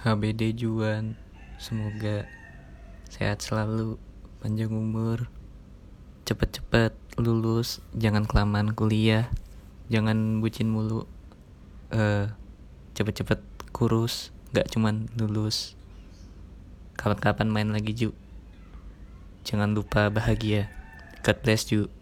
HBD Juan. Semoga sehat selalu panjang umur cepet-cepet lulus jangan kelamaan kuliah jangan bucin mulu eh cepet-cepet kurus gak cuman lulus. Kapan-kapan main lagi Ju. Jangan lupa bahagia. God bless you